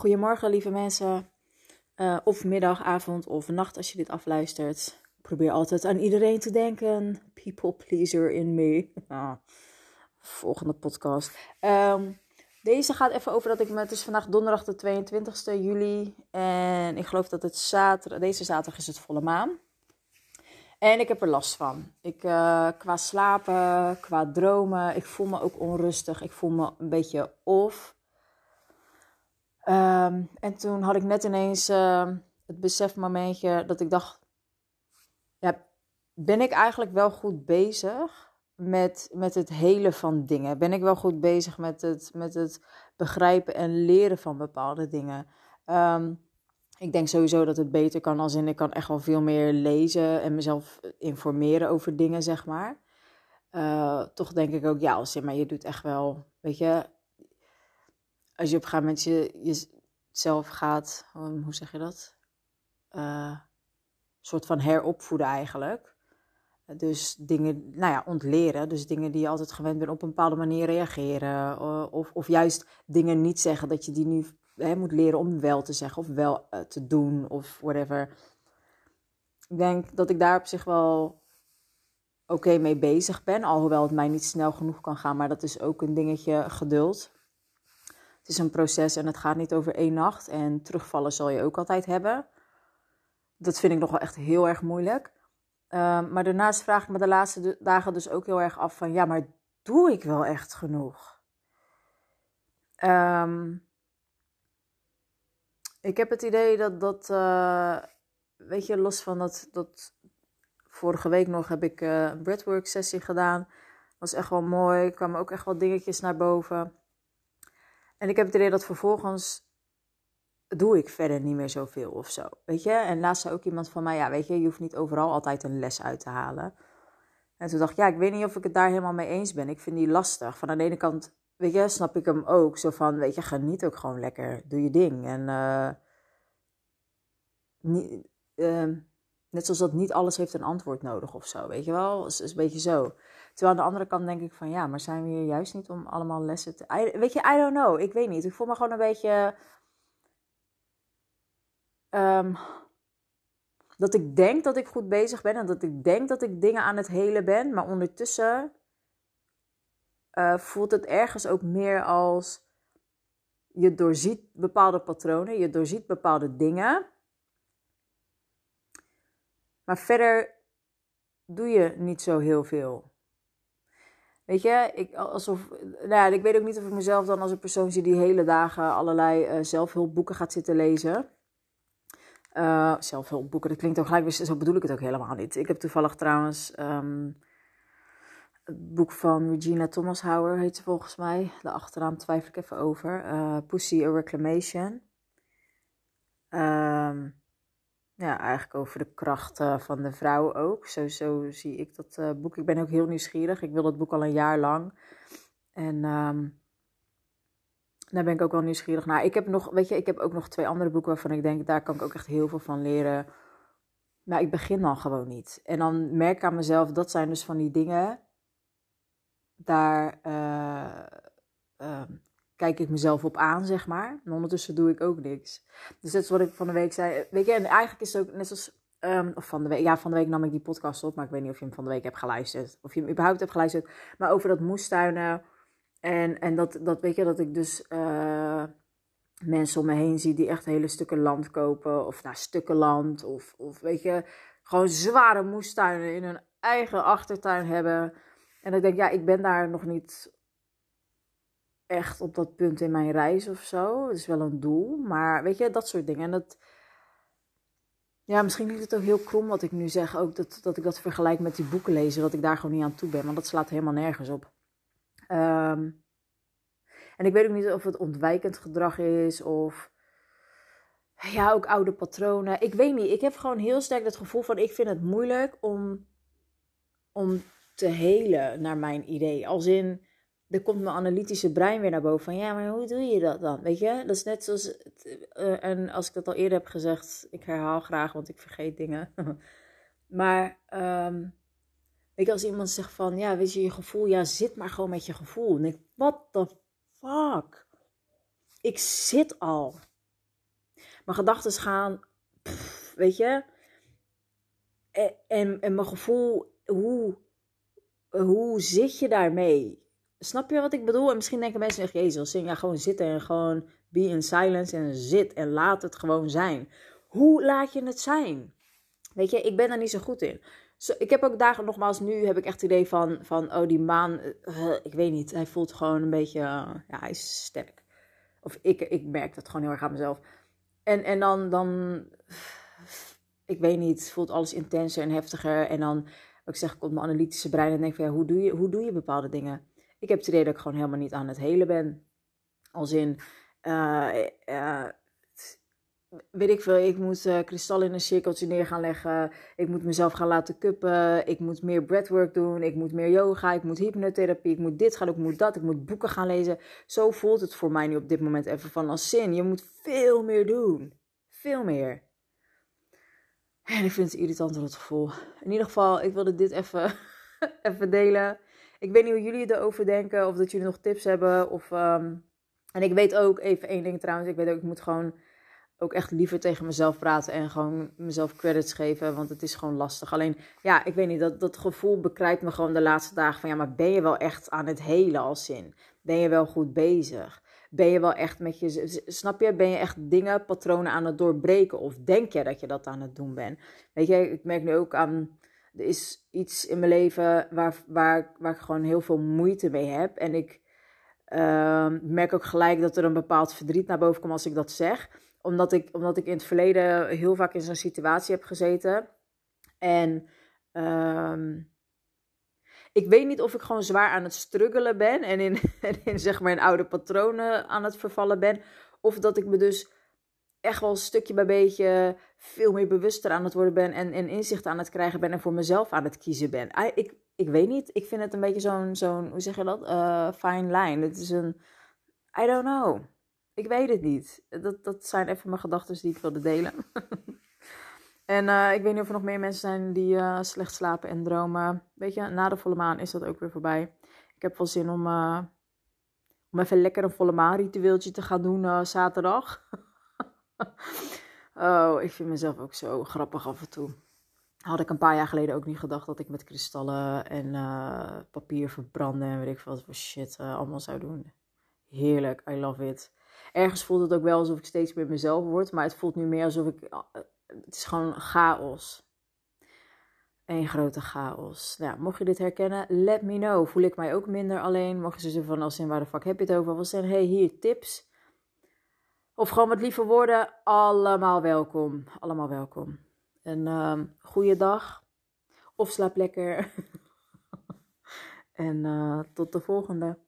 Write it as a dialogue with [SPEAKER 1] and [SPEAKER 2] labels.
[SPEAKER 1] Goedemorgen, lieve mensen. Uh, of middag, avond of nacht als je dit afluistert. Ik probeer altijd aan iedereen te denken. People pleaser in me. Ah, volgende podcast. Um, deze gaat even over dat ik me. Het is vandaag donderdag de 22 juli. En ik geloof dat het zaterdag. Deze zaterdag is het volle maan. En ik heb er last van. Ik, uh, qua slapen, qua dromen. Ik voel me ook onrustig. Ik voel me een beetje off. Um, en toen had ik net ineens uh, het besefmomentje dat ik dacht: ja, ben ik eigenlijk wel goed bezig met, met het hele van dingen? Ben ik wel goed bezig met het, met het begrijpen en leren van bepaalde dingen? Um, ik denk sowieso dat het beter kan als in ik kan echt wel veel meer lezen en mezelf informeren over dingen, zeg maar. Uh, toch denk ik ook, ja, als in, maar je doet echt wel, weet je, als je op een gegeven moment je, jezelf gaat, um, hoe zeg je dat? Uh, soort van heropvoeden eigenlijk. Dus dingen, nou ja, ontleren. Dus dingen die je altijd gewend bent op een bepaalde manier reageren. Uh, of, of juist dingen niet zeggen dat je die nu hè, moet leren om wel te zeggen of wel uh, te doen of whatever. Ik denk dat ik daar op zich wel oké mee bezig ben. Alhoewel het mij niet snel genoeg kan gaan. Maar dat is ook een dingetje geduld. Is een proces en het gaat niet over één nacht. En terugvallen zal je ook altijd hebben. Dat vind ik nog wel echt heel erg moeilijk. Uh, maar daarnaast vraag ik me de laatste dagen dus ook heel erg af van... Ja, maar doe ik wel echt genoeg? Um, ik heb het idee dat dat... Uh, weet je, los van dat... dat vorige week nog heb ik uh, een breathwork sessie gedaan. was echt wel mooi. Er kwamen ook echt wel dingetjes naar boven. En ik heb het idee dat vervolgens doe ik verder niet meer zoveel of zo. Weet je? En laatst zei ook iemand van mij, ja, weet je, je hoeft niet overal altijd een les uit te halen. En toen dacht ik, ja, ik weet niet of ik het daar helemaal mee eens ben. Ik vind die lastig. Van aan de ene kant, weet je, snap ik hem ook. Zo van, weet je, geniet ook gewoon lekker. Doe je ding. En uh, niet, uh, net zoals dat niet alles heeft een antwoord nodig of zo. Weet je wel? Is, is een beetje zo. Terwijl aan de andere kant denk ik van, ja, maar zijn we hier juist niet om allemaal lessen te... Weet je, I don't know. Ik weet niet. Ik voel me gewoon een beetje Um, dat ik denk dat ik goed bezig ben en dat ik denk dat ik dingen aan het helen ben, maar ondertussen uh, voelt het ergens ook meer als je doorziet bepaalde patronen, je doorziet bepaalde dingen, maar verder doe je niet zo heel veel. Weet je, ik, alsof, nou ja, ik weet ook niet of ik mezelf dan als een persoon zie die hele dagen allerlei uh, zelfhulpboeken gaat zitten lezen. Uh, zelfhulpboeken, dat klinkt ook gelijk, zo bedoel ik het ook helemaal niet. Ik heb toevallig trouwens um, het boek van Regina Thomas Hauer, heet ze volgens mij. De achternaam twijfel ik even over. Uh, Pussy a Reclamation. Um, ja, eigenlijk over de krachten van de vrouw ook. Zo, zo zie ik dat uh, boek. Ik ben ook heel nieuwsgierig. Ik wil dat boek al een jaar lang. En um, daar ben ik ook wel nieuwsgierig naar. Ik heb nog, weet je, ik heb ook nog twee andere boeken waarvan ik denk, daar kan ik ook echt heel veel van leren. Maar ik begin dan gewoon niet. En dan merk ik aan mezelf, dat zijn dus van die dingen. Daar uh, uh, kijk ik mezelf op aan, zeg maar. En ondertussen doe ik ook niks. Dus dat is wat ik van de week zei. Weet je, en eigenlijk is het ook net als. Um, of van de week, ja, van de week nam ik die podcast op, maar ik weet niet of je hem van de week hebt geluisterd. Of je hem überhaupt hebt geluisterd. Maar over dat moestuinen en, en dat, dat weet je, dat ik dus uh, mensen om me heen zie die echt hele stukken land kopen. Of naar stukken land. Of, of weet je, gewoon zware moestuinen in hun eigen achtertuin hebben. En ik denk, ja, ik ben daar nog niet echt op dat punt in mijn reis of zo. Het is wel een doel, maar weet je, dat soort dingen. En dat, ja, misschien klinkt het ook heel krom wat ik nu zeg. Ook dat, dat ik dat vergelijk met die boeken lezen, dat ik daar gewoon niet aan toe ben. Want dat slaat helemaal nergens op. Um, en ik weet ook niet of het ontwijkend gedrag is of ja, ook oude patronen. Ik weet niet. Ik heb gewoon heel sterk het gevoel van ik vind het moeilijk om, om te helen naar mijn idee. Als in, er komt mijn analytische brein weer naar boven van ja, maar hoe doe je dat dan? Weet je, dat is net zoals, uh, en als ik dat al eerder heb gezegd, ik herhaal graag, want ik vergeet dingen. maar um, Weet je, als iemand zegt van, ja, weet je, je gevoel, ja, zit maar gewoon met je gevoel. En ik, what the fuck? Ik zit al. Mijn gedachten gaan, weet je. En, en, en mijn gevoel, hoe, hoe zit je daarmee? Snap je wat ik bedoel? En misschien denken mensen echt, Jezus, ja gewoon zitten en gewoon be in silence en zit en laat het gewoon zijn. Hoe laat je het zijn? Weet je, ik ben daar niet zo goed in. Ik heb ook dagen, nogmaals, nu heb ik echt het idee van, van oh, die maan, uh, ik weet niet, hij voelt gewoon een beetje, uh, ja, hij is sterk. Of ik, ik merk dat gewoon heel erg aan mezelf. En, en dan, dan, ik weet niet, voelt alles intenser en heftiger. En dan, ik zeg, komt mijn analytische brein en denk van, ja, hoe doe je, hoe doe je bepaalde dingen? Ik heb het idee dat ik gewoon helemaal niet aan het hele ben. Als in, uh, uh, weet ik veel, ik moet uh, kristallen in een cirkeltje neer gaan leggen. Ik moet mezelf gaan laten kuppen. Ik moet meer breathwork doen. Ik moet meer yoga. Ik moet hypnotherapie. Ik moet dit gaan. Ik moet dat. Ik moet boeken gaan lezen. Zo voelt het voor mij nu op dit moment even van als zin. Je moet veel meer doen. Veel meer. En ik vind het irritant dat gevoel. In ieder geval, ik wilde dit even, even delen. Ik weet niet hoe jullie erover denken. Of dat jullie nog tips hebben. Of, um... En ik weet ook, even één ding trouwens. Ik weet ook, ik moet gewoon ook echt liever tegen mezelf praten en gewoon mezelf credits geven, want het is gewoon lastig. Alleen, ja, ik weet niet, dat, dat gevoel bekrijpt me gewoon de laatste dagen van, ja, maar ben je wel echt aan het hele als zin? Ben je wel goed bezig? Ben je wel echt met je, snap je, ben je echt dingen, patronen aan het doorbreken? Of denk je dat je dat aan het doen bent? Weet je, ik merk nu ook aan, er is iets in mijn leven waar, waar, waar ik gewoon heel veel moeite mee heb. En ik uh, merk ook gelijk dat er een bepaald verdriet naar boven komt als ik dat zeg omdat ik, omdat ik in het verleden heel vaak in zo'n situatie heb gezeten. En um, ik weet niet of ik gewoon zwaar aan het struggelen ben. En in, in zeg maar in oude patronen aan het vervallen ben. Of dat ik me dus echt wel stukje bij beetje veel meer bewuster aan het worden ben. En, en inzicht aan het krijgen ben. En voor mezelf aan het kiezen ben. Ik, ik weet niet. Ik vind het een beetje zo'n, hoe zeg je dat? Uh, fine line. Het is een, I don't know. Ik weet het niet. Dat, dat zijn even mijn gedachten die ik wilde delen. en uh, ik weet niet of er nog meer mensen zijn die uh, slecht slapen en dromen. Weet je, na de volle maan is dat ook weer voorbij. Ik heb wel zin om, om even lekker een volle maan ritueeltje te gaan doen zaterdag. oh, ik vind mezelf ook zo grappig af en toe. Had ik een paar jaar geleden ook niet gedacht dat ik met kristallen en papier verbranden en weet ik wat voor shit allemaal zou doen. Heerlijk, I love it ergens voelt het ook wel alsof ik steeds meer mezelf word. Maar het voelt nu meer alsof ik. Eh, het is gewoon chaos. Een grote chaos. Nou, mocht je dit herkennen, let me know. Voel ik mij ook minder alleen? Mocht je zeggen van als in waar de fuck heb je het over? Of zijn hey, hier tips. Of gewoon wat lieve woorden. Allemaal welkom. Allemaal welkom. Een um, goede dag. Of slaap lekker. en uh, tot de volgende.